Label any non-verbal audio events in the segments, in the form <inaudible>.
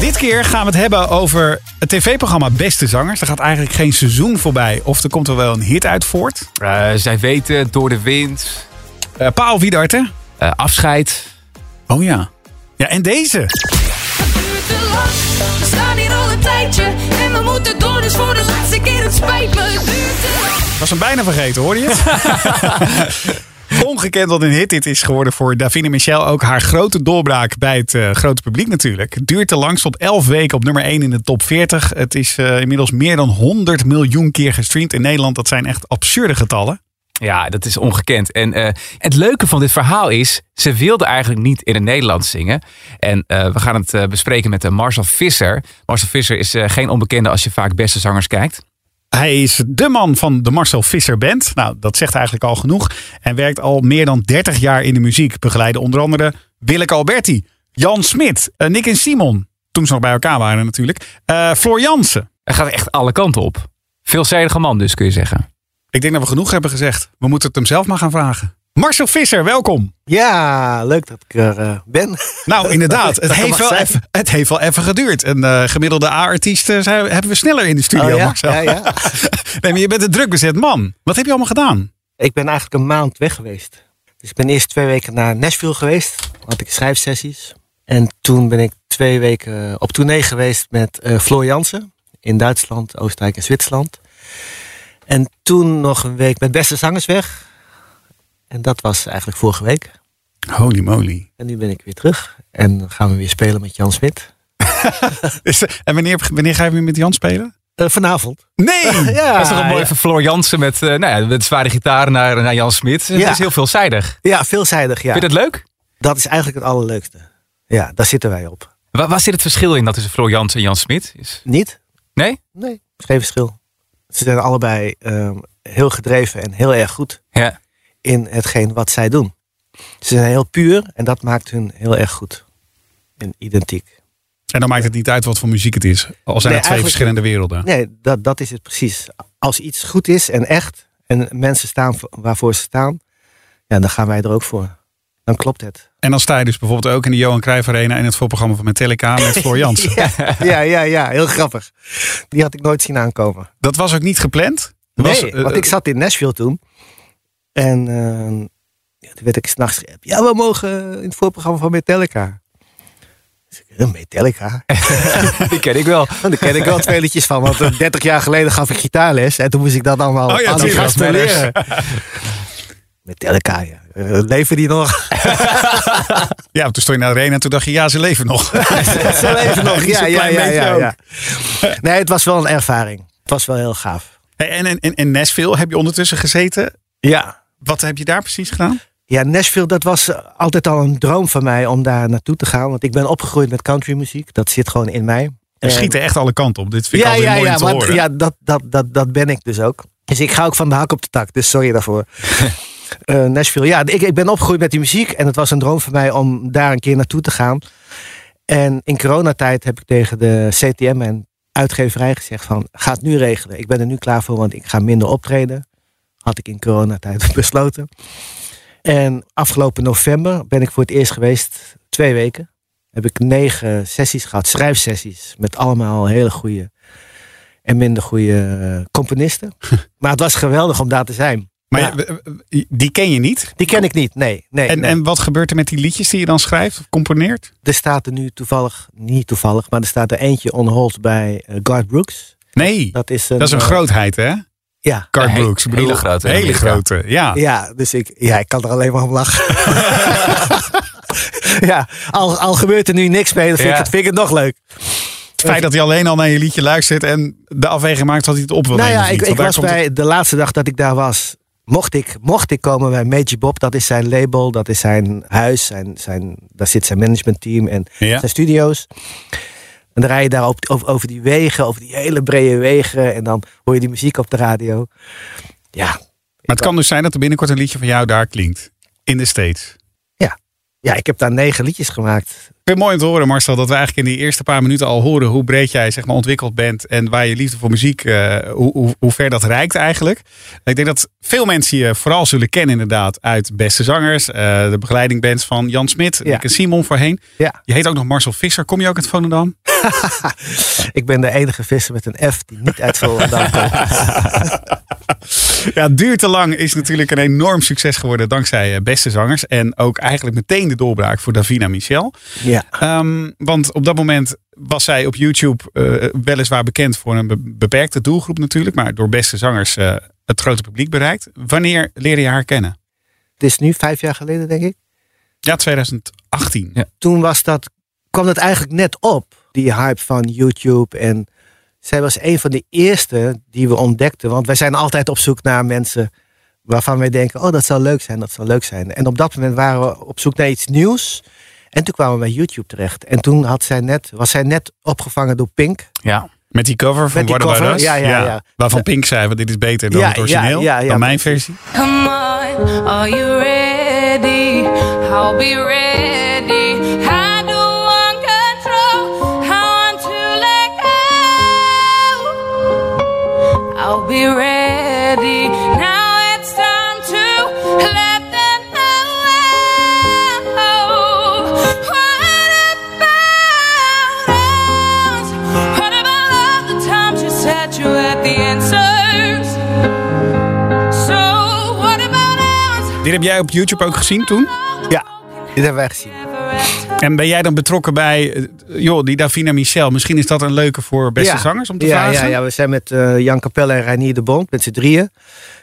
Dit keer gaan we het hebben over het tv-programma Beste Zangers. Er gaat eigenlijk geen seizoen voorbij. Of er komt er wel een hit uit voort. Eh, zij weten, door de wind, Uh, Paul Wiedarte. eh, afscheid. Oh ja. Ja, en deze. Het duurt te lang. We staan hier al een tijdje. En we moeten door, dus voor de laatste keer het spijt me. Het duurt te lang. Was hem bijna vergeten, hoorde je het? <laughs> <laughs> Ongekend wat een hit dit is geworden voor Davine Michel. Ook haar grote doorbraak bij het eh, grote publiek natuurlijk. Duurt te lang, stond 11 weken op nummer 1 in de top 40. Het is eh, inmiddels meer dan 100 miljoen keer gestreamd in Nederland. Dat zijn echt absurde getallen. Ja, dat is ongekend. En eh, het leuke van dit verhaal is, ze wilde eigenlijk niet in het Nederlands zingen. En we gaan het bespreken met Marcel Visser. Marcel Visser is geen onbekende als je vaak beste zangers kijkt. Hij is de man van de Marcel Visser Band. Nou, dat zegt eigenlijk al genoeg. En werkt al meer dan 30 jaar in de muziek. Begeleiden onder andere Willeke Alberti, Jan Smit, eh, Nick en Simon. Toen ze nog bij elkaar waren natuurlijk. Eh Floor Jansen. Hij gaat echt alle kanten op. Veelzijdige man dus, kun je zeggen. Ik denk dat we genoeg hebben gezegd. We moeten het hem zelf maar gaan vragen. Marcel Visser, welkom. Ja, leuk dat ik er eh, ben. Nou, <laughs> inderdaad. Het heeft, wel even, het heeft wel even geduurd. Een eh, gemiddelde A-artiest eh, hebben we sneller in de studio, Oh ja? Marcel. Ja, ja. <laughs> nee, maar je bent een druk bezet man. Wat heb je allemaal gedaan? Ik ben eigenlijk een maand weg geweest. Dus ik ben eerst twee weken naar Nashville geweest. Had ik schrijfsessies. En toen ben ik twee weken op tournee geweest met eh Floor Jansen. In Duitsland, Oostenrijk en Zwitserland. En toen nog een week met Beste Zangers weg. En dat was eigenlijk vorige week. Holy moly. En nu ben ik weer terug. En dan gaan we weer spelen met Jan Smit. <laughs> En wanneer, wanneer ga je weer met Jan spelen? Eh, vanavond. Nee! <laughs> Ja, dat is toch een mooi ja. Floor Jansen met, eh, nou ja, met zware gitaar naar, naar Jan Smit. Het Ja. is heel veelzijdig. ja, veelzijdig. Ja. Vind je dat leuk? Dat is eigenlijk het allerleukste. Ja, daar zitten wij op. Waar, waar zit het verschil in dat tussen Floor Jansen en Jan Smit? Is... Niet? Nee? Nee, geen verschil. Ze zijn allebei ehm, heel gedreven en heel erg goed Ja. In hetgeen wat zij doen. Ze zijn heel puur en dat maakt hun heel erg goed. En identiek. En dan maakt het niet uit wat voor muziek het is. Al zijn Nee, het twee verschillende werelden. Nee, dat, dat is het precies. Als iets goed is en echt en mensen staan voor- waarvoor ze staan, ja, dan gaan wij er ook voor. Dan klopt het. En dan sta je dus bijvoorbeeld ook in de Johan Cruijff Arena in het voorprogramma van Metallica met Floor <laughs> Jansen. Ja, ja, ja, ja, heel grappig. Die had ik nooit zien aankomen. Dat was ook niet gepland? Was, Nee, eh, want ik zat in Nashville toen. En eh, ja, toen werd ik s'nachts. Ja, we mogen in het voorprogramma van Metallica. Dus ik, "Eh, Metallica? <laughs> Die ken ik wel. <laughs> Daar ken ik wel twee liedjes van. Want eh, 30 jaar geleden gaf ik gitaarles. En toen moest ik dat allemaal Oh ja, aan die tuurlijk. gasten leren. Metallica, ja. Eh, leven die nog? <laughs> Ja, toen stond je naar de arena en toen dacht je, ja, ze leven nog. Ze leven nog. Ja, ja, ja, ja. Nee, het was wel een ervaring. Het was wel heel gaaf. Hey, En in, in, in Nashville heb je ondertussen gezeten. Ja. Wat heb je daar precies gedaan? Ja, Nashville, dat was eh, altijd al een droom van mij om daar naartoe te gaan. Want ik ben opgegroeid met countrymuziek. Dat zit gewoon in mij. Er echt alle kanten op. Dit vind ik ja, altijd ja, mooi ja, te want, horen. ja dat, dat, dat, dat ben ik dus ook. Dus ik ga ook van de hak op de tak. Dus sorry daarvoor. <laughs> Eh, Nashville, ja, ik, ik ben opgegroeid met die muziek. En het was een droom voor mij om daar een keer naartoe te gaan. En in coronatijd heb ik tegen de CTM en uitgeverij gezegd van... ga het nu regelen. Ik ben er nu klaar voor, want ik ga minder optreden. Had ik in coronatijd <laughs> besloten. En afgelopen november ben ik voor het eerst geweest. Twee weken. Heb ik negen sessies gehad. Schrijfsessies. Met allemaal hele goede en minder goede eh, componisten. <laughs> maar het was geweldig om daar te zijn. Maar Ja. die ken je niet. Die ken ik niet, nee. nee, En, nee. en wat gebeurt er met die liedjes die je dan schrijft of componeert? Er staat er nu toevallig, niet toevallig, maar er staat er eentje on hold bij eh, Garth Brooks. Nee, Dat is een, dat is een eh, grootheid hè? Ja, Een he- Brooks. Ik hele bedoel, grote in Hele Amerika. grote, ja. ja, dus ik, ja, ik kan er alleen maar om lachen. <laughs> ja, al, al gebeurt er nu niks mee, dan vind, Ja. ik, het, vind ik het nog leuk. Het feit dat hij alleen al naar je liedje luistert en de afweging maakt dat hij het op wil Nou nemen. ja, ik, was bij de laatste dag dat ik daar was. Mocht ik, mocht ik komen bij Major Bob, dat is zijn label, dat is zijn huis, zijn, zijn, daar zit zijn managementteam en Ja. zijn studio's. En dan rij je daar op, over, over die wegen, over die hele brede wegen. En dan hoor je die muziek op de radio. Ja, Maar het kan dus zijn dat er binnenkort een liedje van jou daar klinkt. In de States. Ja, ik heb daar negen liedjes gemaakt. Ik vind het mooi om te horen, Marcel, dat we eigenlijk in die eerste paar minuten al horen hoe breed jij zeg maar, ontwikkeld bent en waar je liefde voor muziek, eh, hoe, hoe, hoe ver dat reikt eigenlijk. Ik denk dat veel mensen je vooral zullen kennen inderdaad uit Beste Zangers, eh, de begeleidingbands van Jan Smit, Ja. Nick en Simon voorheen. Ja. Je heet ook nog Marcel Visser. Kom je ook uit Volendam? <laughs> Ik ben de enige visser met een F die niet uit Volendam komt. <laughs> Ja, Duur te lang is natuurlijk een enorm succes geworden dankzij eh, Beste Zangers en ook eigenlijk meteen de doorbraak voor Davina Michel. Ja. Ehm, want op dat moment was zij op YouTube eh, weliswaar bekend voor een be- beperkte doelgroep natuurlijk, maar door beste zangers eh, het grote publiek bereikt. Wanneer leerde je haar kennen? Het is nu vijf jaar geleden, denk ik. Ja, 2018. Ja. Toen was dat, kwam dat eigenlijk net op, die hype van YouTube. En zij was een van de eerste die we ontdekten. Want wij zijn altijd op zoek naar mensen waarvan wij denken, oh dat zou leuk zijn, dat zou leuk zijn. En op dat moment waren we op zoek naar iets nieuws. En toen kwamen we bij YouTube terecht. En toen had zij net, was zij net opgevangen door Pink. Ja. Met die cover van What About Us? ja, ja, ja. Waarvan Pink zei, want dit is beter dan Ja, het origineel, ja, ja, ja, dan mijn versie. Come on, are you ready? I'll be ready. I'll be ready. Now it's time to let them know. What about us? What about all the times you said you had the answers? So what about us? Dit heb jij op YouTube ook gezien toen? Ja, dit hebben wij gezien. En ben jij dan betrokken bij, eh, joh, die Davina Michel, misschien is dat een leuke voor beste Ja. zangers om te ja, vragen? Ja, ja, we zijn met eh, Jan Capelle en Reinier de Bond, met z'n drieën.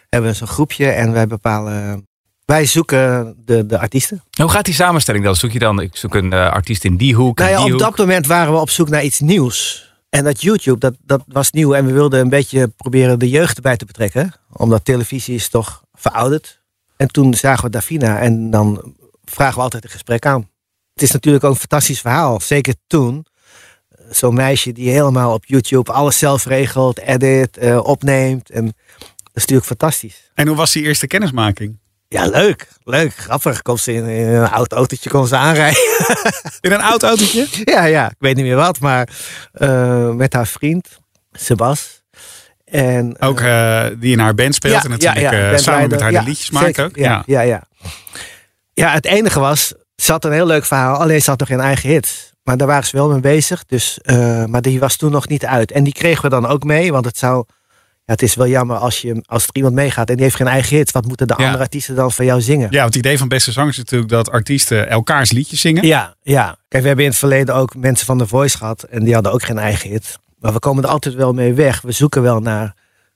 Hebben we zo'n groepje en wij bepalen... Wij zoeken de, de artiesten. Hoe gaat die samenstelling dan? Zoek je dan, ik zoek een eh, artiest in die hoek, Nou ja, die op hoek. dat moment waren we op zoek naar iets nieuws. En dat YouTube, dat, dat was nieuw. En we wilden een beetje proberen de jeugd erbij te betrekken. Omdat televisie is toch verouderd. En toen zagen we Davina en dan vragen we altijd een gesprek aan. Het is natuurlijk ook een fantastisch verhaal. Zeker toen. Zo'n meisje die helemaal op YouTube alles zelf regelt, edit, eh, opneemt. En dat is natuurlijk fantastisch. En hoe was die eerste kennismaking? Ja, leuk. Leuk. Grappig. Komt ze in, in een oud autootje kon ze aanrijden. <laughs> In een oud autootje? Ja, ja, ik weet niet meer wat, maar eh, met haar vriend, Sebas. En, eh, Ook eh, die in haar band speelt en natuurlijk eh, samen met haar de liedjes maakt ook. Ja, ja. Ja, ja. het enige was, ze had een heel leuk verhaal, alleen ze had nog geen eigen hit. Maar daar waren ze wel mee bezig, dus, eh, maar die was toen nog niet uit. En die kregen we dan ook mee, want het zou... Ja, het is wel jammer als, je, als er iemand meegaat en die heeft geen eigen hit. Wat moeten de Ja. andere artiesten dan van jou zingen? Ja, want het idee van Beste Zangers is natuurlijk dat artiesten elkaars liedjes zingen. Ja, ja. Kijk, we hebben in het verleden ook mensen van The Voice gehad. En die hadden ook geen eigen hit. Maar we komen er altijd wel mee weg. We zoeken wel naar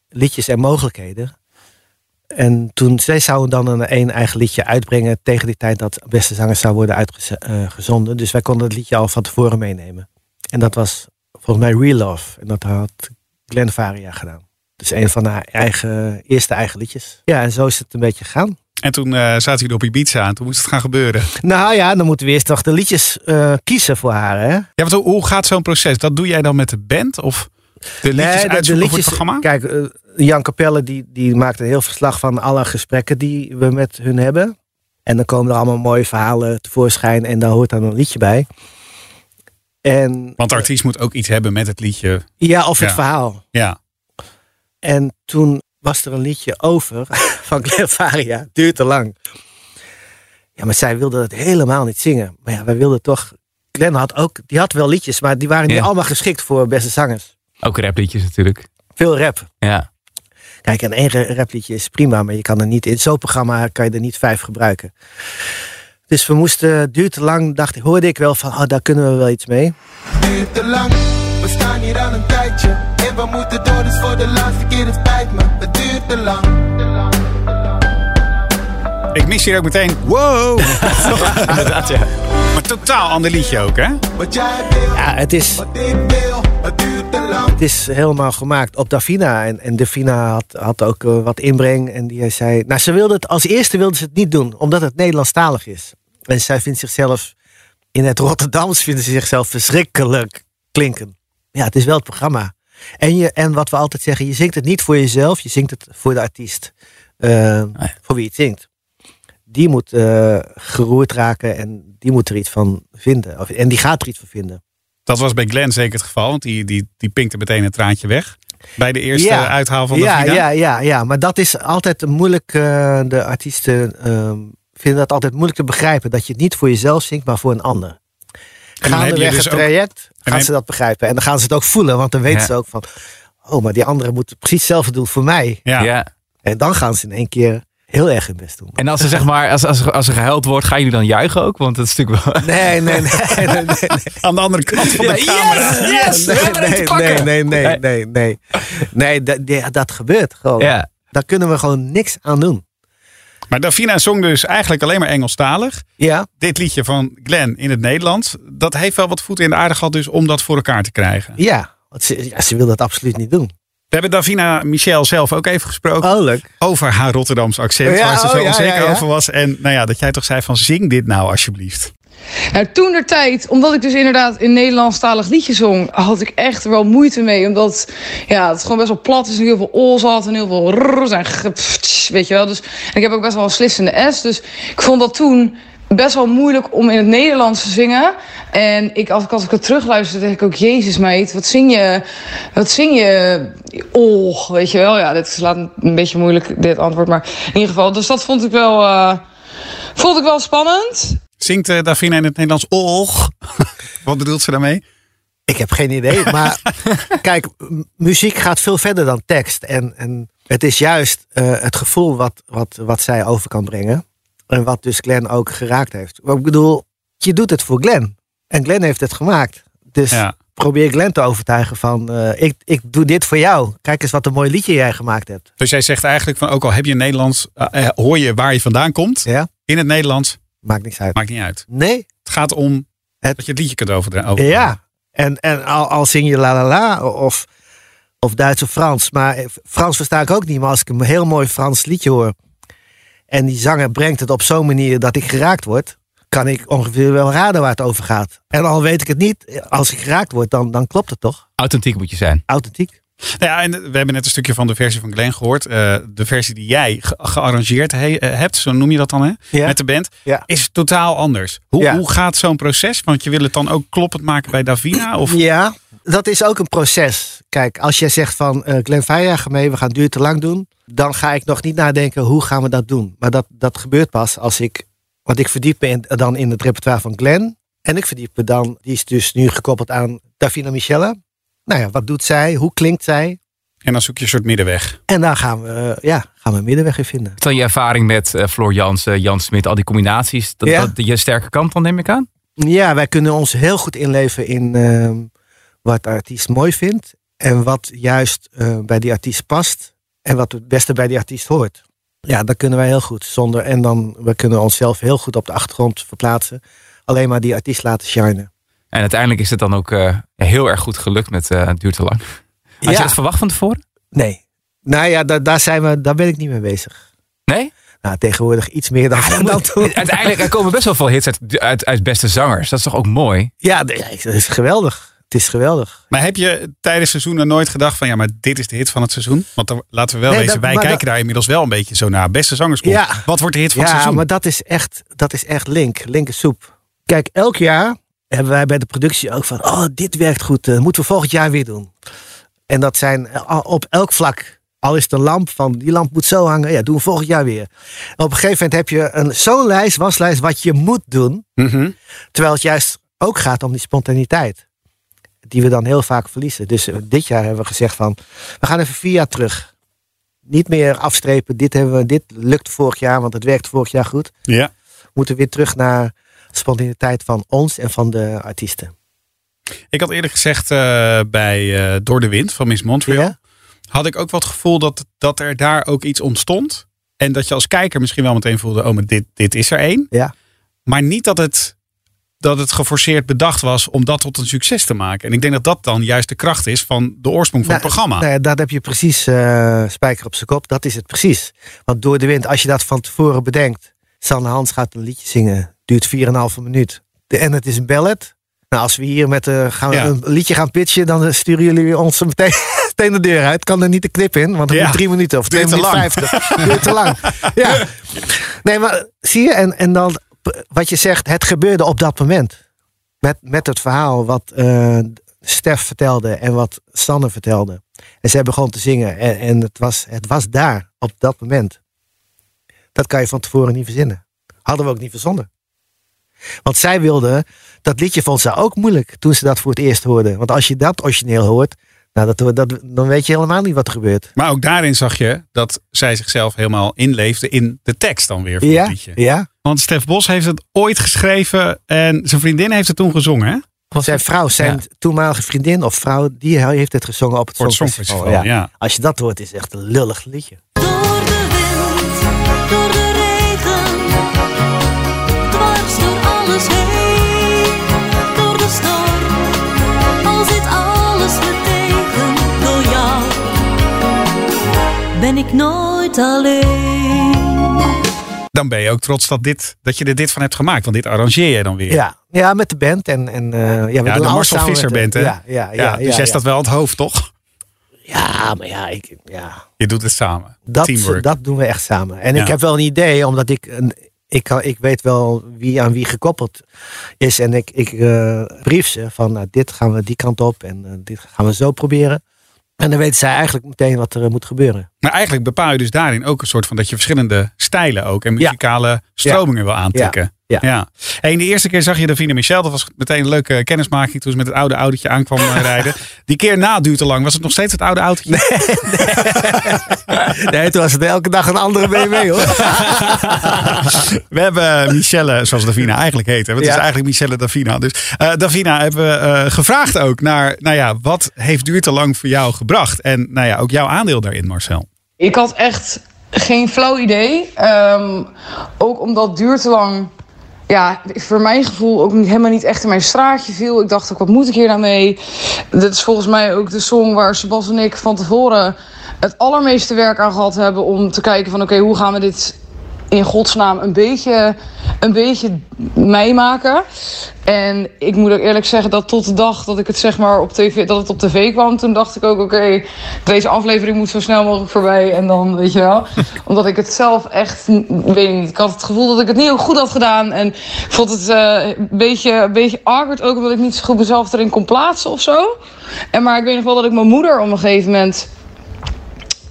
liedjes en mogelijkheden. En toen, zij zouden dan een één eigen liedje uitbrengen tegen die tijd dat Beste Zangers zou worden uitgezonden. Dus wij konden het liedje al van tevoren meenemen. En dat was volgens mij Real Love. En dat had Glenn Varia gedaan. Dus een van haar eigen, eerste eigen liedjes. Ja, en zo is het een beetje gegaan. En toen eh zaten jullie op Ibiza en toen moest het gaan gebeuren. Nou ja, dan moeten we eerst nog de liedjes eh, kiezen voor haar. Hè? Ja, want hoe- hoe gaat zo'n proces? Dat doe jij dan met de band? Of de liedjes voor het programma? Kijk, eh, Jan Capelle die, die maakt een heel verslag van alle gesprekken die we met hun hebben. En dan komen er allemaal mooie verhalen tevoorschijn en daar hoort dan een liedje bij. En, Want de artiest moet ook iets hebben met het liedje. ja, of het verhaal. Ja. En toen was er een liedje over <laughs> van Claire Varia. Duurt te lang. Ja, maar zij wilde het helemaal niet zingen. Maar ja, wij wilden toch... Glenn had ook... Die had wel liedjes, maar die waren niet allemaal geschikt voor beste zangers. Ook rapliedjes natuurlijk. Veel rap. Ja. Kijk, en één ra- rapliedje is prima, maar je kan er niet in zo'n programma kan je er niet vijf gebruiken. Dus we moesten, het duurt te lang, dacht, ik- hoorde ik wel van, oh, daar kunnen we wel iets mee. duurt te lang. We staan hier al een tijdje. En we moeten door, dus voor de laatste keer, het spijt me. Het duurt te lang. Hier ook meteen. Wow! <laughs> Inderdaad, ja. maar totaal ander liedje ook, hè? Ja, het is. Het is helemaal gemaakt op Davina. En, en Davina had, had ook eh, wat inbreng. En die zei, nou, ze wilde het, als eerste wilde ze het niet doen, omdat het Nederlandstalig is. En zij vindt zichzelf, in het Rotterdams vinden ze zichzelf verschrikkelijk klinken. Ja, het is wel het programma. En, je, en wat we altijd zeggen, je zingt het niet voor jezelf, je zingt het voor de artiest. Eh, Voor wie je het zingt. Die moet eh, geroerd raken en die moet er iets van vinden. Of, en die gaat er iets van vinden. Dat was bij Glenn zeker het geval, want die, die, die pinkte meteen een traantje weg. Bij de eerste Ja. uithaal van de ja, ja, ja, ja, maar dat is altijd moeilijk. eh, de artiesten ehm, vinden dat altijd moeilijk te begrijpen. Dat je het niet voor jezelf zingt, maar voor een ander. Gaandeweg dus het ook- traject gaan heb- ze dat begrijpen. En dan gaan ze het ook voelen, want dan weten Ja. ze ook van... Oh, maar die anderen moeten precies hetzelfde doen voor mij. Ja. Ja. En dan gaan ze in één keer heel erg hun best doen. En als er, zeg maar, als, als, als er gehuild wordt, gaan jullie dan juichen ook? Want dat is natuurlijk wel... Nee, nee, nee. nee, nee, nee. Aan de andere kant van de Ja, camera. yes! Te nee, nee, nee, nee, nee, nee. Nee, dat, ja, dat gebeurt gewoon. Ja. Daar kunnen we gewoon niks aan doen. Maar Davina zong dus eigenlijk alleen maar Engelstalig. Ja, Dit liedje van Glenn in het Nederlands. Dat heeft wel wat voeten in de aarde gehad dus om dat voor elkaar te krijgen. ja. Want ze, ja, ze wil dat absoluut niet doen. We hebben Davina Michel zelf ook even gesproken. Oh, leuk. Over haar Rotterdamse accent. Ja, waar ze oh, zo ja, onzeker ja, ja. over was. En nou ja, dat jij toch zei van zing dit nou alsjeblieft. Nou, toen der tijd, omdat ik dus inderdaad in Nederlandstalig liedje zong, had ik echt er wel moeite mee. Omdat ja, het gewoon best wel plat is en heel veel o's had en heel veel rrr's en weet je wel. Dus, en ik heb ook best wel een slissende S. Dus ik vond dat toen best wel moeilijk om in het Nederlands te zingen. En ik, als, ik, als ik het terugluister, denk ik ook, jezus meid, wat zing je, wat zing je, oh, weet je wel. Ja, dit is laat een beetje moeilijk, dit antwoord, maar in ieder geval. Dus dat vond ik wel, eh, vond ik wel spannend. Zingt eh, Davina in het Nederlands och? <laughs> Wat bedoelt ze daarmee? Ik heb geen idee. Maar <laughs> kijk, muziek gaat veel verder dan tekst. En, en het is juist eh, het gevoel wat, wat, wat zij over kan brengen. En wat dus Glenn ook geraakt heeft. Maar ik bedoel, je doet het voor Glenn. En Glenn heeft het gemaakt. Dus Ja. probeer Glenn te overtuigen van... eh, ik, ik doe dit voor jou. Kijk eens wat een mooi liedje jij gemaakt hebt. Dus jij zegt eigenlijk van ook al heb je Nederlands, eh, eh, hoor je waar je vandaan komt. Ja? In het Nederlands, Maakt niks uit. maakt niet uit. Nee? Het gaat om Het- dat je het liedje kunt overdragen. Ja. En, en al, al zing je la la la of, of Duits of Frans. Maar Frans versta ik ook niet. Maar als ik een heel mooi Frans liedje hoor. En die zanger brengt het op zo'n manier dat ik geraakt word. Kan ik ongeveer wel raden waar het over gaat. En al weet ik het niet. Als ik geraakt word, dan, dan klopt het toch? Authentiek moet je zijn. Authentiek. Nou ja, en we hebben net een stukje van de versie van Glenn gehoord. Eh, de versie die jij ge- gearrangeerd he- eh, hebt, zo noem je dat dan hè? Ja. Met de band, Ja. is totaal anders. Hoe, Ja. hoe gaat zo'n proces? Want je wil het dan ook kloppend maken bij Davina? Of Ja, dat is ook een proces. Kijk, als jij zegt van eh Glenn Vijjager mee, we gaan duur te lang doen. Dan ga ik nog niet nadenken hoe gaan we dat doen. Maar dat, dat gebeurt pas als ik, want ik verdiep me in, dan in het repertoire van Glenn. En ik verdiep me dan, die is dus nu gekoppeld aan Davina Michelle. Nou ja, wat doet zij? Hoe klinkt zij? En dan zoek je een soort middenweg. En daar gaan we, ja, gaan we een middenweg in vinden. Dan je ervaring met eh, Floor Jansen, Jan Smit, al die combinaties, dat, Ja. dat je sterke kant dan neem ik aan? Ja, wij kunnen ons heel goed inleven in ehm, wat de artiest mooi vindt. En wat juist eh, bij die artiest past. En wat het beste bij die artiest hoort. Ja, dat kunnen wij heel goed. Zonder, en dan we kunnen onszelf heel goed op de achtergrond verplaatsen. Alleen maar die artiest laten shinen. En uiteindelijk is het dan ook eh, heel erg goed gelukt met eh, Het duurt te lang. Had je Ja. dat verwacht van tevoren? Nee. Nou ja, daar, daar, zijn we, daar ben ik niet mee bezig. Nee? Nou, tegenwoordig iets meer dan, dan toen. Uiteindelijk er komen best wel veel hits uit, uit, uit beste zangers. Dat is toch ook mooi? Ja, het is geweldig. Het is geweldig. Maar heb je tijdens seizoenen nooit gedacht van ja, maar dit is de hit van het seizoen? Want dan, laten we wel Nee, wezen, wij kijken daar inmiddels wel een beetje zo naar. Beste zangers komt. Ja. Wat wordt de hit van het Ja, seizoen? maar dat is echt, dat is echt link. Linker soep. Kijk, elk jaar hebben wij bij de productie ook van... Oh, dit werkt goed. Dat moeten we volgend jaar weer doen. En dat zijn eh, op elk vlak. Al is de lamp van die lamp moet zo hangen. Ja, doen we volgend jaar weer. En op een gegeven moment heb je een, zo'n lijst, waslijst, wat je moet doen. Mhm. Terwijl het juist ook gaat om die spontaniteit. Die we dan heel vaak verliezen. Dus eh, dit jaar hebben we gezegd van... We gaan even vier jaar terug. Niet meer afstrepen. Dit, hebben we, dit lukt vorig jaar, want het werkte vorig jaar goed. Ja. We moeten weer terug naar spontaniteit van ons en van de artiesten. Ik had eerder gezegd eh, bij eh, Door de Wind van Miss Montreal. Ja? Had ik ook wat gevoel dat, dat er daar ook iets ontstond. En dat je als kijker misschien wel meteen voelde, oh maar dit, dit is er één. Ja. Maar niet dat het, dat het geforceerd bedacht was om dat tot een succes te maken. En ik denk dat dat dan juist de kracht is van de oorsprong van het Nou, programma. Nou ja, dat heb je precies eh, spijker op zijn kop. Dat is het precies. Want door de wind, als je dat van tevoren bedenkt. Sanne Hans gaat een liedje zingen. Duurt 4,5 minuut. De, en het is een ballad. Nou, als we hier met eh, gaan Ja. een liedje gaan pitchen, dan eh, sturen jullie ons meteen, <laughs> meteen de deur uit. Kan er niet de knip in, want het Ja. moet drie minuten of twee minuten vijftig. Duurt te lang. <laughs> Ja. Nee, maar zie je, en, en dan wat je zegt, het gebeurde op dat moment. Met, met het verhaal wat eh Stef vertelde en wat Sanne vertelde. En ze hebben gewoon te zingen. En, en het, was, het was daar, op dat moment. Dat kan je van tevoren niet verzinnen. Hadden we ook niet verzonnen. Want zij wilde, dat liedje vond ze ook moeilijk toen ze dat voor het eerst hoorde. Want als je dat origineel hoort, nou, dat, dat, dan weet je helemaal niet wat er gebeurt. Maar ook daarin zag je dat zij zichzelf helemaal inleefde in de tekst dan weer van Ja, het liedje. ja. Want Stef Bos heeft het ooit geschreven en zijn vriendin heeft het toen gezongen. Hè? Zijn vrouw, zijn Ja. toenmalige vriendin of vrouw, die heeft het gezongen op het, het Songfestival. Songfestival, ja. Als je dat hoort, is het echt een lullig liedje. Door de wind, door de regen, dwars door alles heen, door de storm, al zit alles me tegen, door jou ben ik nooit alleen. Dan ben je ook trots dat, dit, dat je er dit van hebt gemaakt. Want dit arrangeer je dan weer. Ja, ja met de band. En, en, eh, ja, we Ja, doen de Marcel Visser band, hè? Ja, ja, ja, dus jij staat wel aan het hoofd, toch? Ja, maar ja, ik, ja Je doet het samen. dat, Teamwork. dat doen we echt samen. En ik heb wel een idee, omdat ik, een, ik, kan, ik weet wel wie aan wie gekoppeld is. En ik, ik eh, brief ze van nou, dit gaan we die kant op en eh, dit gaan we zo proberen. En dan weten zij eigenlijk meteen wat er moet gebeuren. Maar eigenlijk bepaal je dus daarin ook een soort van dat je verschillende stijlen ook en muzikale stromingen wil aantrekken. Ja. En de eerste keer zag je Davine Michel. Dat was meteen een leuke kennismaking toen ze met het oude autootje aankwam eh, <laughs> rijden. Die keer na duurt te lang. Was het nog steeds het oude autootje? Nee, toen was het elke dag een andere BMW hoor. <laughs> We hebben Michelle, zoals Davina eigenlijk heet. hè. Het is Ja. eigenlijk Michelle Davina. Dus eh, Davina hebben we eh, gevraagd ook naar, nou ja, wat heeft duurt te lang voor jou gebracht? En nou ja, ook jouw aandeel daarin, Marcel. Ik had echt geen flauw idee. Ehm, ook omdat duurt te lang. Ja, voor mijn gevoel ook helemaal niet echt in mijn straatje viel. Ik dacht ook, wat moet ik hier nou mee? Dit is volgens mij ook de song waar Sebas en ik van tevoren het allermeeste werk aan gehad hebben om te kijken van oké, hoe gaan we dit in godsnaam een beetje, een beetje meemaken. En ik moet ook eerlijk zeggen dat tot de dag dat ik het zeg maar op tv, dat het op tv kwam, toen dacht ik ook oké, deze aflevering moet zo snel mogelijk voorbij. En dan weet je wel, <laughs> omdat ik het zelf echt, weet ik niet, ik had het gevoel dat ik het niet heel goed had gedaan. En ik vond het eh, een beetje, een beetje awkward ook omdat ik niet zo goed mezelf erin kon plaatsen of zo. En maar ik weet nog wel dat ik mijn moeder op een gegeven moment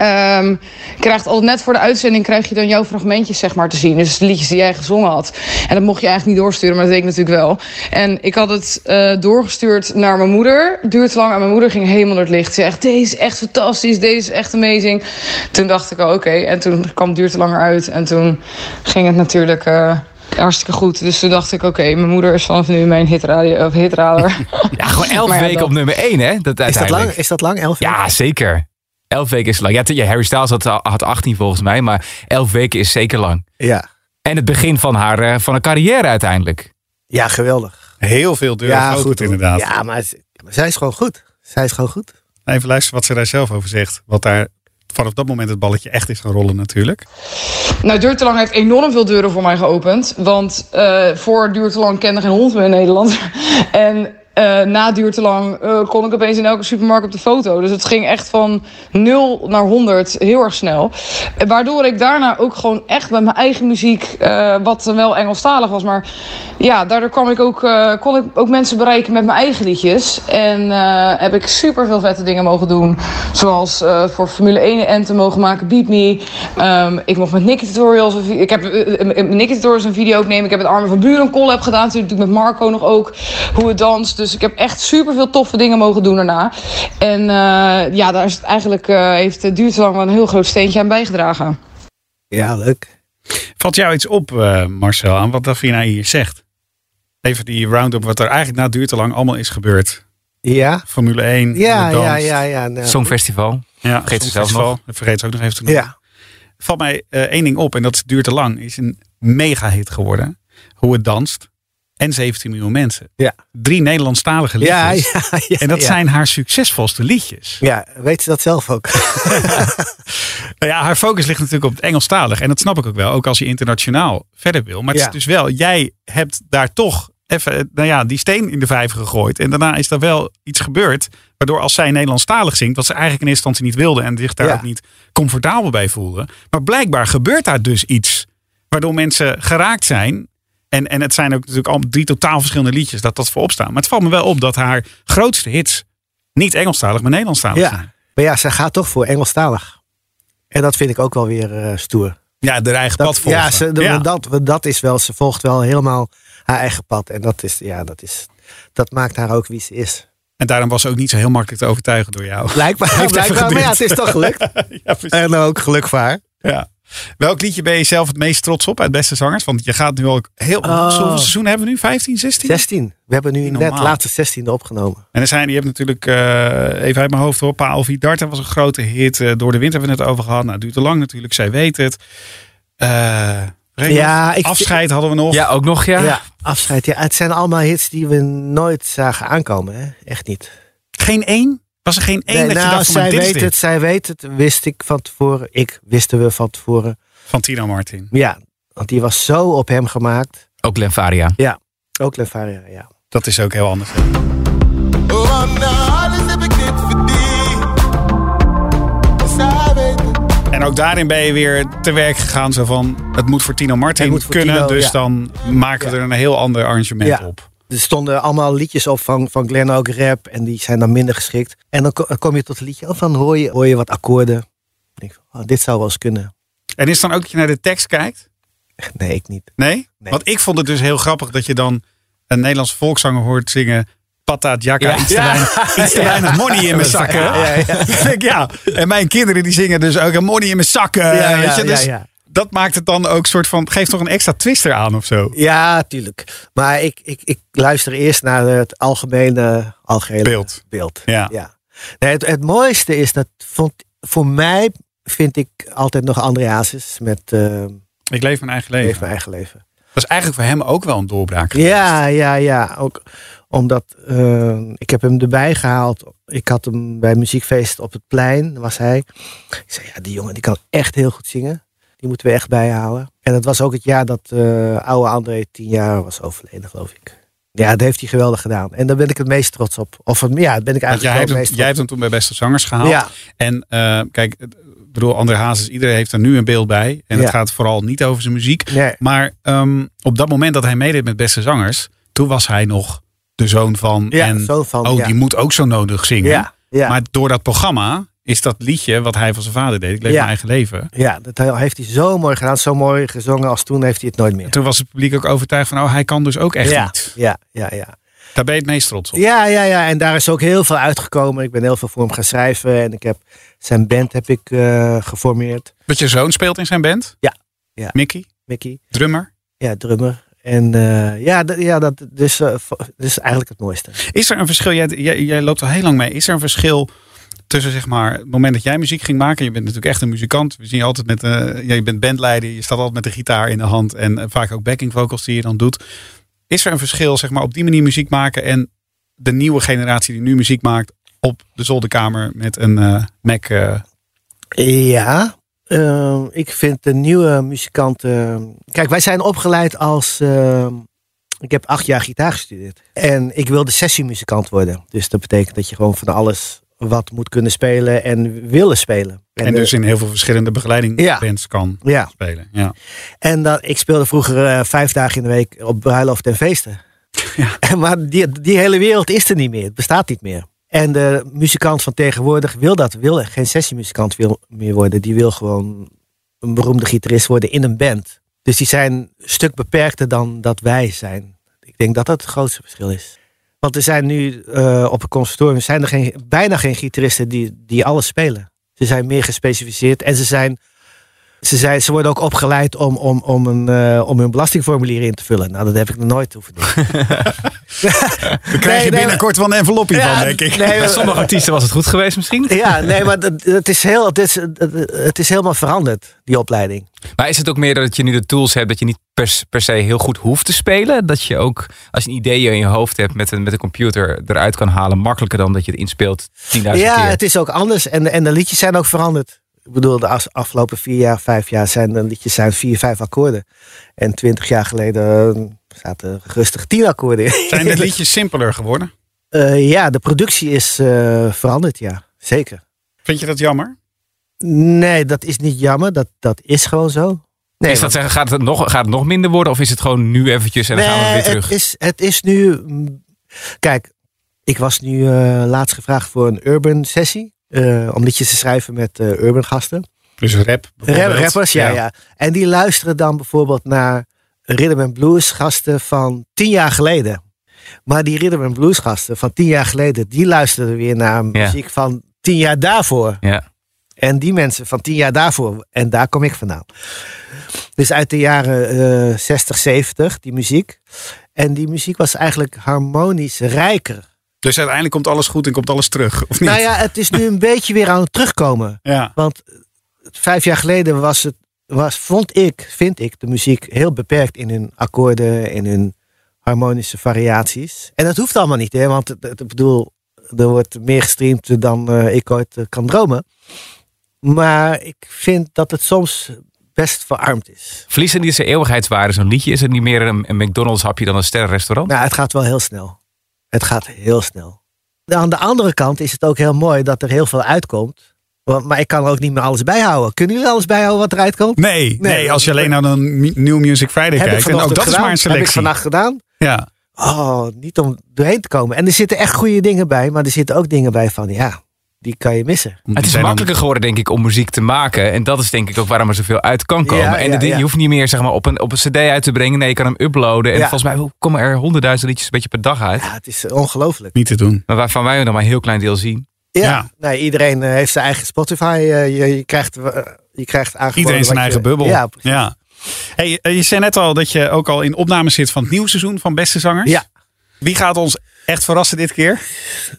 Ehm krijgt altijd net voor de uitzending krijg je dan jouw fragmentjes zeg maar te zien. Dus de liedjes die jij gezongen had. En dat mocht je eigenlijk niet doorsturen, maar dat deed ik natuurlijk wel. En ik had het eh, doorgestuurd naar mijn moeder. Duurt lang en mijn moeder ging helemaal door het licht. Ze zegt, deze is echt fantastisch, deze is echt amazing. Toen dacht ik al, oké. En toen kwam het duurt te langer uit. En toen ging het natuurlijk... eh, Hartstikke goed. Dus toen dacht ik, oké, mijn moeder is vanaf nu mijn hitradio, of hitradar. <laughs> Ja, gewoon elf ja, weken dat- op nummer 1, hè? Dat Is dat uiteindelijk. lang? Is dat lang? Elf Ja, zeker. Elf weken is lang. Ja, Harry Styles had, had 18 volgens mij, maar elf weken is zeker lang. Ja. En het begin van haar, eh, van haar carrière uiteindelijk. Ja, geweldig. Heel veel deuren ja, geopend, goed inderdaad. Ja, maar, zij is gewoon goed. Zij is gewoon goed. Even luisteren wat ze daar zelf over zegt. Wat daar vanaf dat moment het balletje echt is gaan rollen natuurlijk. Nou, Duurt te lang heeft enorm veel deuren voor mij geopend. Want eh, voor Duurt te lang kende geen hond meer in Nederland. <laughs> en eh, na Duurt te lang eh, kon ik opeens in elke supermarkt op de foto. Dus het ging echt van 0 naar 100 heel erg snel. Waardoor ik daarna ook gewoon echt met mijn eigen muziek, eh, wat wel Engelstalig was, maar ja, daardoor kwam ik ook, kon ik ook mensen bereiken met mijn eigen liedjes. En heb ik super veel vette dingen mogen doen. Zoals voor Formule 1 en te mogen maken, Beat Me. Ehm, ik mocht met Nicky Tutorials, ik heb Nicky Tutorials een video opnemen. Ik heb het Armen van Buren collab gedaan. Natuurlijk met Marco nog ook, hoe het danst. Dus ik heb echt super veel toffe dingen mogen doen daarna. En eh, ja, daar is het eigenlijk, eh, heeft het duurt lang wel een heel groot steentje aan bijgedragen. Ja, leuk. Valt jou iets op, eh, Marcel, aan wat Davina hier zegt? Even die round-up, wat er eigenlijk na duurt te lang allemaal is gebeurd. Ja. Formule 1, Ja, ja, ja, ja. nou, Songfestival. Ja, Vergeet ze zelf nog. Dat vergeet ze ook nog even te noemen. Ja. Valt mij eh, één ding op en dat duurt te lang. Is een mega hit geworden. Hoe het danst. En 17 miljoen mensen. Ja. Drie Nederlandstalige liedjes. Ja, ja, ja, en dat zijn haar succesvolste liedjes. Ja, weet ze dat zelf ook? Nou <laughs> <laughs> ja, haar focus ligt natuurlijk op het Engelstalig. En dat snap ik ook wel. Ook als je internationaal verder wil. Maar het is dus wel, jij hebt daar toch even eh, nou ja, die steen in de vijver gegooid. En daarna is er wel iets gebeurd. Waardoor als zij Nederlandstalig zingt, wat ze eigenlijk in eerste instantie niet wilde en zich daar ook niet comfortabel bij voelde. Maar blijkbaar gebeurt daar dus iets. Waardoor mensen geraakt zijn. En, en het zijn ook natuurlijk al drie totaal verschillende liedjes dat dat voorop staan. Maar het valt me wel op dat haar grootste hits niet Engelstalig, maar Nederlandstalig Ja. zijn. Maar ja, ze gaat toch voor Engelstalig. En dat vind ik ook wel weer eh, stoer. Ja, de eigen Dat, pad volgen. ja, ze, Dat, dat is wel, ze volgt wel helemaal haar eigen pad. En dat, is, ja, dat, is, dat maakt haar ook wie ze is. En daarom was ze ook niet zo heel makkelijk te overtuigen door jou. Blijkbaar, <laughs> blijkbaar maar ja, het is toch gelukt. <laughs> Ja. En ook geluk voor haar. Ja. Welk liedje ben je zelf het meest trots op uit Beste Zangers? Want je gaat nu ook heel... Oh. Hoeveel seizoenen hebben we nu? 15, 16? 16. We hebben nu net normaal. laatste 16e opgenomen. En er zijn, je hebt natuurlijk, eh, even uit mijn hoofd hoor, Paal Vidarte was een grote hit. Eh, Door de wind hebben we het net over gehad. Nou, het duurt te lang natuurlijk, zij weet het. Eh, Ja, ik- Afscheid hadden we nog. Ja, ook nog, ja. Ja. afscheid. Ja, het zijn allemaal hits die we nooit zagen aankomen. Hè? Echt niet. Geen één? Was er geen één Nee, dat je nou, dacht van, zij weet dit? het, zij weet het. Wist ik van tevoren. Ik wisten we van tevoren. Van Tino Martin. Ja, want die was zo op hem gemaakt. Ook Lenfaria. Ook Levaria, ja. Dat is ook heel anders. Oh. En ook daarin ben je weer te werk gegaan. Zo van, het moet voor Tino Martin Het moet voor kunnen. Tino, dus ja. dan maken we er een heel ander arrangement Ja. op. Er stonden allemaal liedjes op van, van Glenn ook rap. En die zijn dan minder geschikt. En dan ko- dan kom je tot een liedje. Of dan hoor je, hoor je wat akkoorden. Ik denk, van, oh, dit zou wel eens kunnen. En is het dan ook dat je naar de tekst kijkt? <laughs> Nee, ik niet. Nee? Nee. Want ik vond het dus heel grappig dat je dan een Nederlandse volkszanger hoort zingen. Pata Jaka, Ja. iets, te weinig, <laughs> iets te weinig money in mijn zakken. Ja, ja, <laughs> ja. Ja. En mijn kinderen die zingen dus ook een money in mijn zakken. Ja, weet ja? Dus ja, ja. Dat maakt het dan ook soort van, geeft toch een extra twist eraan of zo. Ja, tuurlijk. Maar ik, ik, ik luister eerst naar het algemene, algehele Beeld. beeld. Ja. Nee, het, het mooiste is dat vond, voor mij vind ik altijd nog André Hazes met eh Ik leef mijn eigen leven. Leef mijn eigen leven. Dat is eigenlijk voor hem ook wel een doorbraak. Ja, ja, ja. Ook omdat eh, ik heb hem erbij gehaald. Ik had hem bij muziekfeest op het plein, was hij. Ik zei, ja, die jongen die kan echt heel goed zingen. Die moeten we echt bijhalen. En het was ook het jaar dat eh oude André tien jaar was overleden, geloof ik. Ja, dat heeft hij geweldig gedaan. En daar ben ik het meest trots op. Of ja, daar ben ik Want jij eigenlijk hebt, het hem, meest jij hebt hem toen bij Beste Zangers gehaald. Ja. En eh, kijk, ik bedoel, André Hazes, iedereen heeft er nu een beeld bij. En het gaat vooral niet over zijn muziek. Nee. Maar ehm, op dat moment dat hij meedeed met Beste Zangers, toen was hij nog de zoon van. Ja, en zoon van, oh, ja. die moet ook zo nodig zingen. Ja, ja. Maar door dat programma is dat liedje wat hij van zijn vader deed, ik leef Ja. mijn eigen leven. Ja, dat heeft hij zo mooi gedaan. Zo mooi gezongen als toen heeft hij het nooit meer. Toen was het publiek ook overtuigd van, oh, hij kan dus ook echt ja, iets. ja, ja, ja. Daar ben je het meest trots op. Ja, ja, ja. En daar is ook heel veel uitgekomen. Ik ben heel veel voor hem gaan schrijven. En ik heb zijn band heb ik eh, geformeerd. Dat je zoon speelt in zijn band? Ja. Ja. Mickey, Mickey. drummer. Ja, drummer. En eh, ja, ja, dat dus, eh, is eigenlijk het mooiste. Is er een verschil? Jij, jij, jij loopt al heel lang mee. Is er een verschil tussen zeg maar, het moment dat jij muziek ging maken? Je bent natuurlijk echt een muzikant. We zien je altijd met. ja, je bent bandleider. Je staat altijd met de gitaar in de hand. En eh, vaak ook backing vocals die je dan doet. Is er een verschil zeg maar, op die manier muziek maken en de nieuwe generatie die nu muziek maakt op de zolderkamer met een eh, Mac? Ja, ik vind de nieuwe muzikanten. Kijk, wij zijn opgeleid als. ik heb acht jaar gitaar gestudeerd. En ik wilde sessiemuzikant worden. Dus dat betekent dat je gewoon van alles wat moet kunnen spelen en willen spelen. en eh, dus in heel veel verschillende begeleidingbands kan ja, spelen. Ja. en dat, ik speelde vroeger eh, vijf dagen in de week op bruiloft en feesten. <laughs> Ja. <laughs> maar die, die hele wereld is er niet meer. Het bestaat niet meer. En de muzikant van tegenwoordig wil dat. Wil geen sessiemuzikant wil meer worden. Die wil gewoon een beroemde gitarist worden in een band. Dus die zijn een stuk beperkter dan dat wij zijn. Ik denk dat dat het grootste verschil is. Want er zijn nu eh, op het conservatorium zijn er geen, bijna geen gitaristen die, die alles spelen. Ze zijn meer gespecificeerd en ze zijn ze, zijn, ze worden ook opgeleid om, om, om, een, eh, om hun belastingformulier in te vullen. Nou, dat heb ik nog nooit hoeven doen. Dan krijg je binnenkort wel een envelopje Ja, van, denk ik. nee, Bij sommige artiesten was het goed geweest misschien. Ja, nee, maar het, het, is heel, het, is, het is helemaal veranderd, die opleiding. Maar is het ook meer dat je nu de tools hebt dat je niet per, per se heel goed hoeft te spelen? Dat je ook, als je een idee in je hoofd hebt met een, met een computer eruit kan halen, makkelijker dan dat je het inspeelt 10.000 Ja, keer? het is ook anders. En, en de liedjes zijn ook veranderd. Ik bedoel, de afgelopen vier jaar, vijf jaar zijn de liedjes zijn vier, vijf akkoorden. En twintig jaar geleden, Er zaten rustig tien akkoorden in. Zijn de <laughs> liedjes simpeler geworden? Eh, ja, de productie is eh, veranderd, ja. Zeker. Vind je dat jammer? Nee, dat is niet jammer. Dat, dat is gewoon zo. Nee, is dat zeggen, gaat het, nog, gaat het nog minder worden? Of is het gewoon nu eventjes en dan gaan we weer Nee, terug? Het is, het is nu. mm, Kijk, ik was nu eh, laatst gevraagd voor een urban sessie. Eh, om liedjes te schrijven met eh, urban gasten. Dus rap rappers, ja, ja, En die luisteren dan bijvoorbeeld naar rhythm and blues gasten van tien jaar geleden. Maar die rhythm and blues gasten van tien jaar geleden, die luisterden weer naar muziek van tien jaar daarvoor. Ja. En die mensen van tien jaar daarvoor. En daar kom ik vandaan. Dus uit de jaren eh 60, 70, die muziek. En die muziek was eigenlijk harmonisch rijker. Dus uiteindelijk komt alles goed en komt alles terug, of niet? Nou ja, het is nu een <laughs> beetje weer aan het terugkomen. Ja. Want vijf jaar geleden was het, was, vond ik, vind ik, de muziek heel beperkt in hun akkoorden, in hun harmonische variaties. En dat hoeft allemaal niet, hè? Want ik bedoel, er wordt meer gestreamd dan eh, ik ooit eh, kan dromen. Maar ik vind dat het soms best verarmd is. Verliezen die zijn eeuwigheidswaarde, zo'n liedje? Is het niet meer een, een McDonald's hapje dan een sterrenrestaurant? Nou, het gaat wel heel snel. Het gaat heel snel. Aan de andere kant is het ook heel mooi dat er heel veel uitkomt. Maar ik kan er ook niet meer alles bijhouden. Kunnen jullie alles bijhouden wat eruit komt? Nee, nee, als je alleen naar een New Music Friday kijkt. En ook dat is maar een Heb ik selectie. vannacht gedaan. Ja. Oh, niet om doorheen te komen. En er zitten echt goede dingen bij. Maar er zitten ook dingen bij van, ja, die kan je missen. Het is dan- makkelijker geworden, denk ik, om muziek te maken. En dat is denk ik ook waarom er zoveel uit kan komen. Ja, en ja, de ding- ja. je hoeft niet meer zeg maar, op, een, op een cd uit te brengen. Nee, je kan hem uploaden. En Ja. volgens mij komen er honderdduizend liedjes een beetje per dag uit. Ja, het is eh, ongelooflijk. Niet te doen. Maar waarvan wij nog maar een heel klein deel zien. Ja, Ja. Nee, iedereen eh, heeft zijn eigen Spotify. eh, je, je krijgt, je krijgt aangeboden Iedereen zijn eigen je- bubbel. Ja, ja. Hey, je zei net al dat je ook al in opnames zit van het nieuwe seizoen van Beste Zangers. Ja. Wie gaat ons echt verrassen dit keer?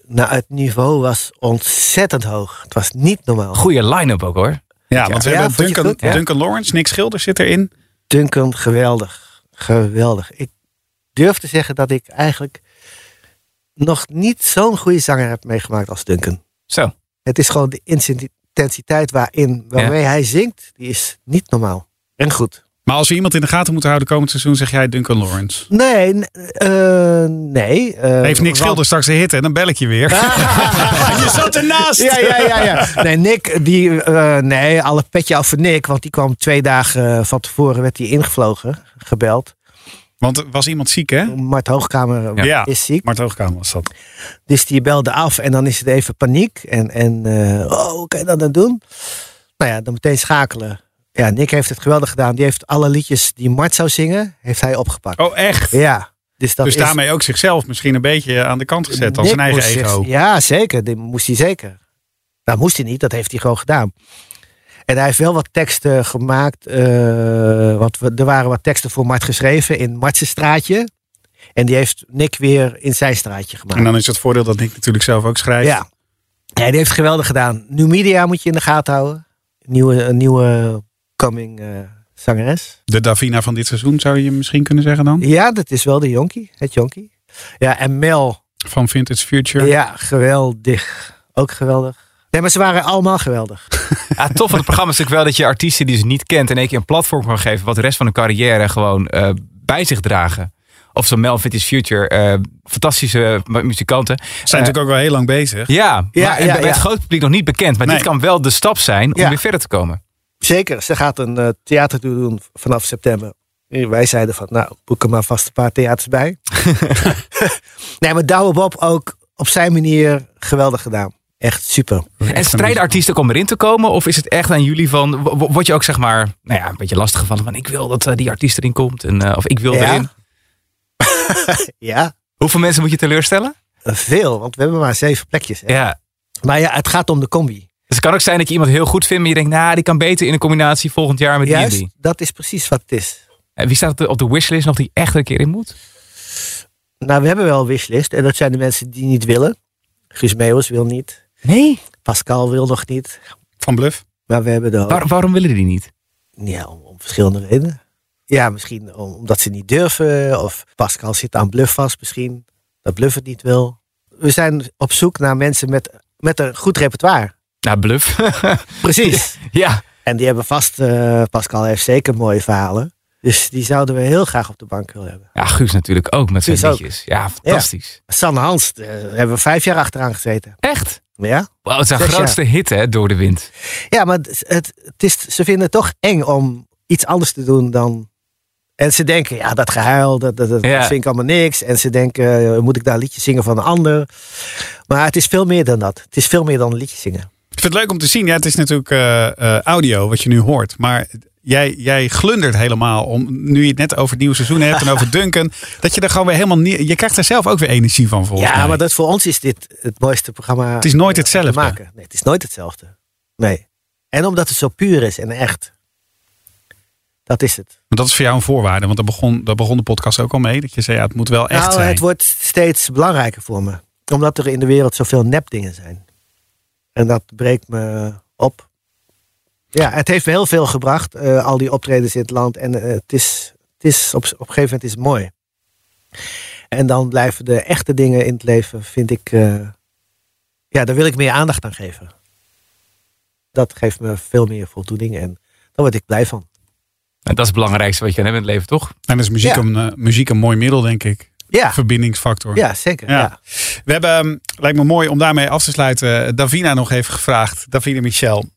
Nou, het niveau was ontzettend hoog. Het was niet normaal. Goede line-up ook hoor. Ja, want we Ja, hebben Duncan. Duncan Lawrence, Nick Schilder zit erin. Duncan, geweldig. Geweldig. Ik durf te zeggen dat ik eigenlijk nog niet zo'n goede zanger heb meegemaakt als Duncan. Zo. Het is gewoon de intensiteit waarin, waarmee hij zingt, die is niet normaal. En goed. Maar als we iemand in de gaten moeten houden komend seizoen, zeg jij Duncan Lawrence. Nee, eh, nee. eh, Heeft Nick Schilder straks een hit en dan bel ik je weer. <laughs> je zat ernaast. Ja, ja, ja, ja. Nee, Nick, die, eh, nee, alle petje af voor Nick, want die kwam twee dagen van tevoren, werd hij ingevlogen, gebeld. Want er was iemand ziek, hè? Mart Hoogkamer Ja. is ziek. Mart Hoogkamer was dat. Dus die belde af en dan is het even paniek. En, en oh, hoe kan je dat dan doen? Nou ja, dan meteen schakelen. Ja, Nick heeft het geweldig gedaan. Die heeft alle liedjes die Mart zou zingen, heeft hij opgepakt. Oh, echt? Ja. Dus, dat dus is, daarmee ook zichzelf misschien een beetje aan de kant gezet als Nick zijn eigen zich- ego. ja, zeker. Die moest hij zeker. Dat moest hij niet, dat heeft hij gewoon gedaan. En hij heeft wel wat teksten gemaakt. eh, want we, er waren wat teksten voor Mart geschreven in Martse straatje. En die heeft Nick weer in zijn straatje gemaakt. En dan is het voordeel dat Nick natuurlijk zelf ook schrijft. Ja. ja, die heeft het geweldig gedaan. New Media moet je in de gaten houden. Nieuwe, een nieuwe coming eh, zangeres. De Davina van dit seizoen zou je misschien kunnen zeggen dan? Ja, dat is wel de jonkie. Het jonkie. Ja, en Mel. Van Vintage Future. Ja, geweldig. Ook geweldig. Nee, maar ze waren allemaal geweldig. <laughs> Ja, tof van het programma is natuurlijk wel dat je artiesten die ze niet kent in één keer een platform kan geven wat de rest van hun carrière gewoon eh, bij zich dragen. Of zo'n Mel Vintage Future, eh, fantastische mu- muzikanten. Zijn natuurlijk ook wel heel lang bezig. Ja, Ja, maar en ja, bij ja. het grote publiek nog niet bekend. Maar Nee. dit kan wel de stap zijn om Ja. weer verder te komen. Zeker, ze gaat een eh, theatertour doen vanaf september. Wij zeiden van, nou, boek er maar vast een paar theaters bij. <laughs> nee, maar Douwe Bob ook op zijn manier geweldig gedaan. Echt super. En strijden artiesten om erin te komen? Of is het echt aan jullie van, wo- word je ook zeg maar, nou ja, een beetje lastig gevallen van ik wil dat eh, die artiest erin komt. En, eh, of ik wil Ja. erin. <laughs> Ja, Hoeveel mensen moet je teleurstellen? veel, want we hebben maar zeven plekjes. Hè. Ja. Maar ja, het gaat om de combi. Dus het kan ook zijn dat je iemand heel goed vindt, maar je denkt, nou, die kan beter in een combinatie volgend jaar met die en Juist, die. dat is precies wat het is. En wie staat op de, op de wishlist nog die echt een keer in moet? Nou, we hebben wel een wishlist. En dat zijn de mensen die niet willen. Guus Meeuwis wil niet. Nee. Pascal wil nog niet. Van Bluff. Maar we hebben de Waar- waarom willen die niet? Ja, om, om verschillende redenen. Ja, misschien om- omdat ze niet durven. Of Pascal zit aan bluff vast misschien. Dat bluff het niet wil. We zijn op zoek naar mensen met, met een goed repertoire. Nou, bluff. <laughs> Precies. ja. En die hebben vast, eh, Pascal heeft zeker mooie verhalen. Dus die zouden we heel graag op de bank willen hebben. Ja, Guus natuurlijk ook met zijn Guus ook. liedjes. Ja, fantastisch. Sanne Hans, daar hebben we vijf jaar achteraan gezeten. Echt? Ja? Wow, het is zijn Zes jaar. grootste hit hè, door de wind. Ja, maar het, het, het is, ze vinden het toch eng om iets anders te doen dan... En ze denken, ja, dat gehuil, dat, dat, dat Ja. vind ik allemaal niks. En ze denken, eh, moet ik daar een liedje zingen van een ander? Maar het is veel meer dan dat. Het is veel meer dan een liedje zingen. Ik vind het leuk om te zien. Ja, het is natuurlijk eh, eh, audio wat je nu hoort. Maar jij, jij glundert helemaal om, nu je het net over het nieuwe seizoen hebt en over <laughs> Duncan. Dat je er gewoon weer helemaal niet. Je krijgt er zelf ook weer energie van volgens ja, mij. maar dat, voor ons is dit het mooiste programma Het is nooit hetzelfde. maken. Nee, het is nooit hetzelfde. Nee. En omdat het zo puur is en echt. Dat is het. Maar dat is voor jou een voorwaarde. Want daar begon, daar begon de podcast ook al mee. Dat je zei, ja, het moet wel echt nou, zijn. het wordt steeds belangrijker voor me. Omdat er in de wereld zoveel nepdingen zijn. En dat breekt me op. Ja, het heeft me heel veel gebracht. eh, al die optredens in het land. En eh, het is, het is op, op een gegeven moment is het mooi. En dan blijven de echte dingen in het leven, vind ik... eh, ja, daar wil ik meer aandacht aan geven. Dat geeft me veel meer voldoening. En daar word ik blij van. En dat is het belangrijkste wat je hebt in het leven, toch? En dan is muziek, Ja. een, muziek een mooi middel, denk ik. Ja, Verbindingsfactor. ja zeker. Ja. Ja. We hebben, ehm, lijkt me mooi om daarmee af te sluiten, eh, Davina nog even gevraagd. Davina Michel.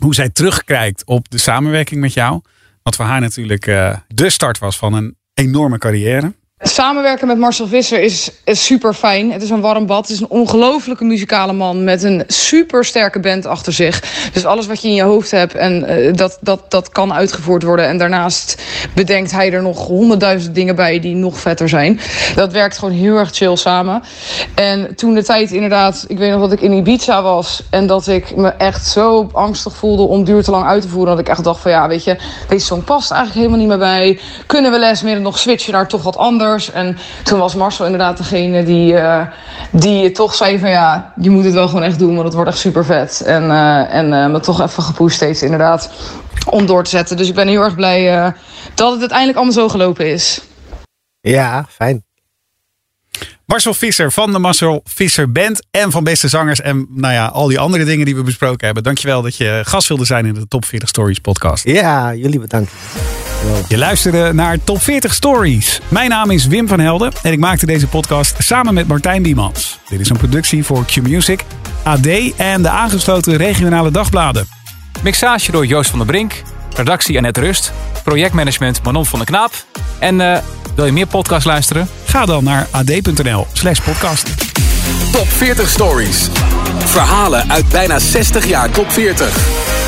Hoe zij terugkijkt op de samenwerking met jou. Wat voor haar natuurlijk eh, de start was van een enorme carrière. Samenwerken met Marcel Visser is, super fijn. Het is een warm bad. Het is een ongelofelijke muzikale man met een super sterke band achter zich. Dus alles wat je in je hoofd hebt en eh, dat, dat, dat kan uitgevoerd worden. En daarnaast bedenkt hij er nog honderdduizend dingen bij die nog vetter zijn. Dat werkt gewoon heel erg chill samen. En toen de tijd inderdaad, ik weet nog dat ik in Ibiza was en dat ik me echt zo angstig voelde om duur te lang uit te voeren. Dat ik echt dacht van ja, weet je, deze song past eigenlijk helemaal niet meer bij. Kunnen we les meer nog switchen naar toch wat anders? En toen was Marcel inderdaad degene die, eh, die toch zei van ja, je moet het wel gewoon echt doen, want het wordt echt super vet. En, eh, en eh, me toch even gepusht steeds inderdaad om door te zetten. Dus ik ben heel erg blij eh, dat het uiteindelijk allemaal zo gelopen is. ja, fijn. Marcel Visser van de Marcel Visser Band en van Beste Zangers. En nou ja, al die andere dingen die we besproken hebben. Dankjewel dat je gast wilde zijn in de Top 40 Stories podcast. Ja, jullie bedankt. Je luisterde naar Top 40 Stories. Mijn naam is Wim van Helden en ik maakte deze podcast samen met Martijn Biemans. Dit is een productie voor Q-Music, AD en de aangesloten regionale dagbladen. Mixage door Joost van der Brink. Redactie Annette Rust. Projectmanagement Manon van der Knaap. En eh, wil je meer podcast luisteren? Ga dan naar ad.nl slash podcast. Top 40 Stories. Verhalen uit bijna 60 jaar top 40.